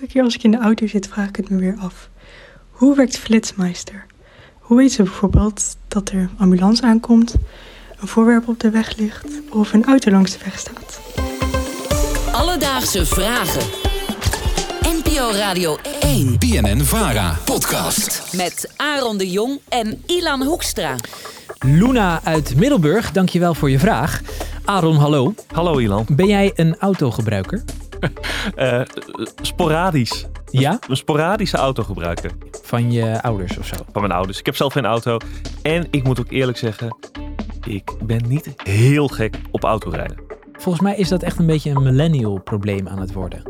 Elke keer als ik in de auto zit, vraag ik het me weer af. Hoe werkt Flitsmeister? Hoe weet ze bijvoorbeeld dat er een ambulance aankomt, een voorwerp op de weg ligt of een auto langs de weg staat? Alledaagse vragen. NPO Radio 1 BNN Vara podcast. met Aaron de Jong en Ilan Hoekstra. Luna uit Middelburg, dankjewel voor je vraag. Aaron, hallo. Hallo Ilan. Ben jij een autogebruiker? Eh, sporadisch. Ja? Een sporadische autogebruiker Van je ouders of zo? van mijn ouders. Ik heb zelf geen auto. En ik moet ook eerlijk zeggen, ik ben niet heel gek op autorijden. Volgens mij is dat echt een beetje een millennial probleem aan het worden.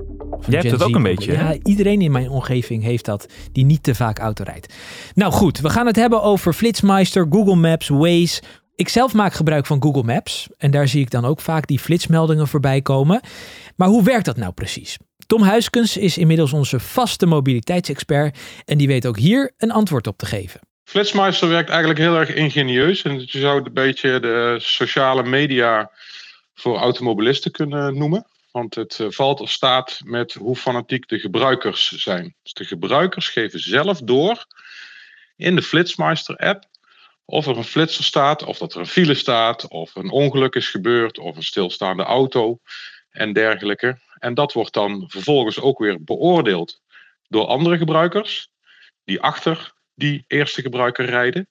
Jij hebt het ook een beetje? Ja, iedereen in mijn omgeving heeft dat, die niet te vaak auto rijdt. Nou goed, we gaan het hebben over Flitsmeister, Google Maps, Waze. Ik zelf maak gebruik van Google Maps. En daar zie ik dan ook vaak die flitsmeldingen voorbij komen. Maar hoe werkt dat nou precies? Tom Huiskens is inmiddels onze vaste mobiliteitsexpert. En die weet ook hier een antwoord op te geven. Flitsmeister werkt eigenlijk heel erg ingenieus. En je zou het een beetje de sociale media voor automobilisten kunnen noemen. Want het eh, valt of staat met hoe fanatiek de gebruikers zijn. Dus de gebruikers geven zelf door in de Flitsmeister-app of er een flitser staat, of dat er een file staat, of een ongeluk is gebeurd, of een stilstaande auto en dergelijke. En dat wordt dan vervolgens ook weer beoordeeld door andere gebruikers die achter die eerste gebruiker rijden.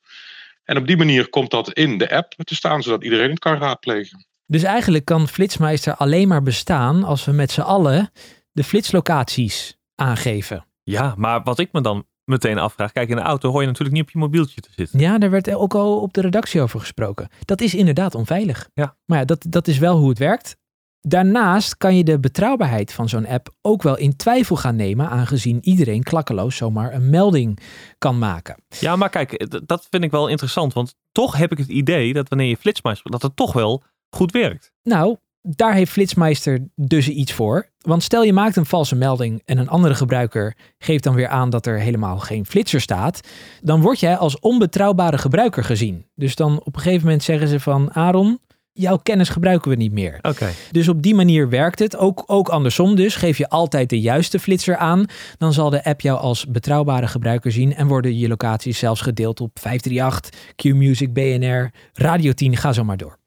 En op die manier komt dat in de app te staan, zodat iedereen het kan raadplegen. Dus eigenlijk kan Flitsmeister alleen maar bestaan als we met z'n allen de flitslocaties aangeven. Ja, maar wat ik me dan meteen afvraag. Kijk, in de auto hoor je natuurlijk niet op je mobieltje te zitten. Ja, daar werd ook al op de redactie over gesproken. Dat is inderdaad onveilig. Ja. Maar ja, dat, dat is wel hoe het werkt. Daarnaast kan je de betrouwbaarheid van zo'n app ook wel in twijfel gaan nemen, aangezien iedereen klakkeloos zomaar een melding kan maken. Ja, maar kijk, dat vind ik wel interessant. Want toch heb ik het idee dat wanneer je flitsmeister, dat het toch wel goed werkt. Nou, daar heeft Flitsmeister dus iets voor. Want stel je maakt een valse melding en een andere gebruiker geeft dan weer aan dat er helemaal geen flitser staat, dan word jij als onbetrouwbare gebruiker gezien. Dus dan op een gegeven moment zeggen ze van Aaron, jouw kennis gebruiken we niet meer. Oké. Dus op die manier werkt het. Ook, ook andersom dus. Geef je altijd de juiste flitser aan. Dan zal de app jou als betrouwbare gebruiker zien. En worden je locaties zelfs gedeeld op 538, Q-Music, BNR, Radio 10. Ga zo maar door.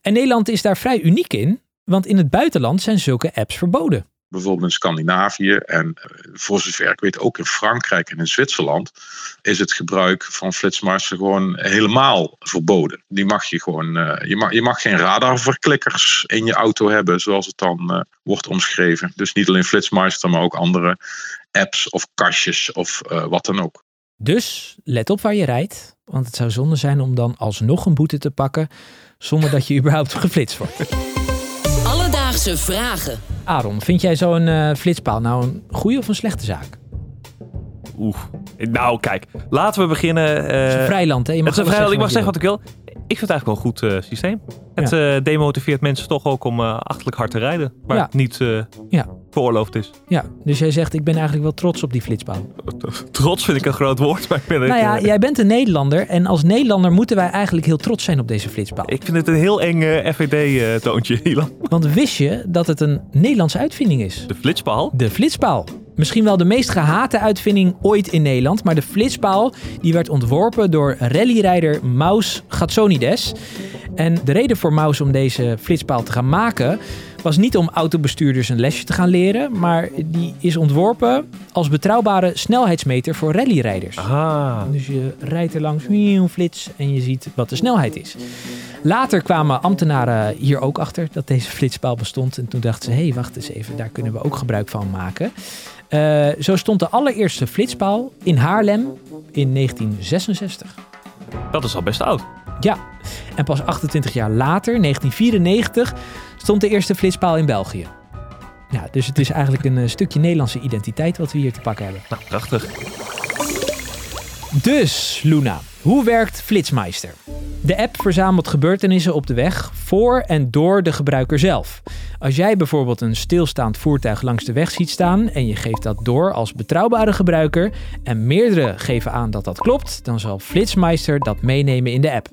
En Nederland is daar vrij uniek in. Want in het buitenland zijn zulke apps verboden. Bijvoorbeeld in Scandinavië en eh, voor zover ik weet ook in Frankrijk en in Zwitserland is het gebruik van Flitsmeister gewoon helemaal verboden. Die mag je gewoon, eh, je, mag, je mag geen radarverklikkers in je auto hebben zoals het dan eh, wordt omschreven. Dus niet alleen Flitsmeister, maar ook andere apps of kastjes of wat dan ook. Dus let op waar je rijdt. Want het zou zonde zijn om dan alsnog een boete te pakken. zonder dat je überhaupt geflitst wordt. Alledaagse vragen. Aaron, vind jij zo'n eh, flitspaal nou een goede of een slechte zaak? Oeh. Nou, kijk. Laten we beginnen. eh, Het is een vrijland, hè? Je het is een alles vrijland. Ik mag zeggen wat ik wil. Ik vind het eigenlijk wel een goed eh, systeem. Het eh, demotiveert mensen toch ook om eh achterlijk hard te rijden. Waar Ja. het niet eh, Ja. Veroorloofd is. Ja, dus jij zegt ik ben eigenlijk wel trots op die flitspaal. Trots vind ik een groot woord, maar ik ben Nou ja, eh, jij bent een Nederlander en als Nederlander moeten wij eigenlijk heel trots zijn op deze flitspaal. Ik vind het een heel eng eh, FVD-toontje, Ilan. Want wist je dat het een Nederlandse uitvinding is? De flitspaal? De flitspaal. Misschien wel de meest gehate uitvinding ooit in Nederland, maar de flitspaal die werd ontworpen door rallyrijder Maus Gatsonides. En de reden voor Maus om deze flitspaal te gaan maken was niet om autobestuurders een lesje te gaan leren, maar die is ontworpen als betrouwbare snelheidsmeter voor rallyrijders. Ah. Dus je rijdt er langs, een flits en je ziet wat de snelheid is. Later kwamen ambtenaren hier ook achter dat deze flitspaal bestond. En toen dachten ze, hé, hey, wacht eens even, daar kunnen we ook gebruik van maken. Eh, zo stond de allereerste flitspaal in Haarlem in 1966. Dat is al best oud. Ja, en pas 28 jaar later, 1994, stond de eerste flitspaal in België. Ja, dus het is eigenlijk een eh, stukje Nederlandse identiteit wat we hier te pakken hebben. Nou, prachtig. Dus, Luna, hoe werkt Flitsmeister? De app verzamelt gebeurtenissen op de weg voor en door de gebruiker zelf. Als jij bijvoorbeeld een stilstaand voertuig langs de weg ziet staan en je geeft dat door als betrouwbare gebruiker en meerdere geven aan dat dat klopt, dan zal Flitsmeister dat meenemen in de app.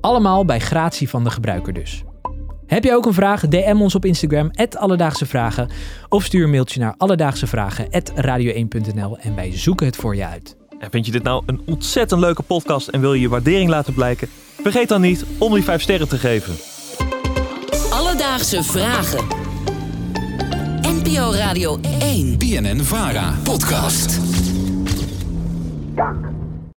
Allemaal bij gratie van de gebruiker dus. Heb jij ook een vraag? DM ons op Instagram, Alledaagse Vragen. Of stuur een mailtje naar alledaagsevragen.radio1.nl en wij zoeken het voor je uit. En vind je dit nou een ontzettend leuke podcast en wil je je waardering laten blijken? Vergeet dan niet om die 5 sterren te geven. Alledaagse Vragen. NPO Radio 1. BNN Vara podcast. Dank.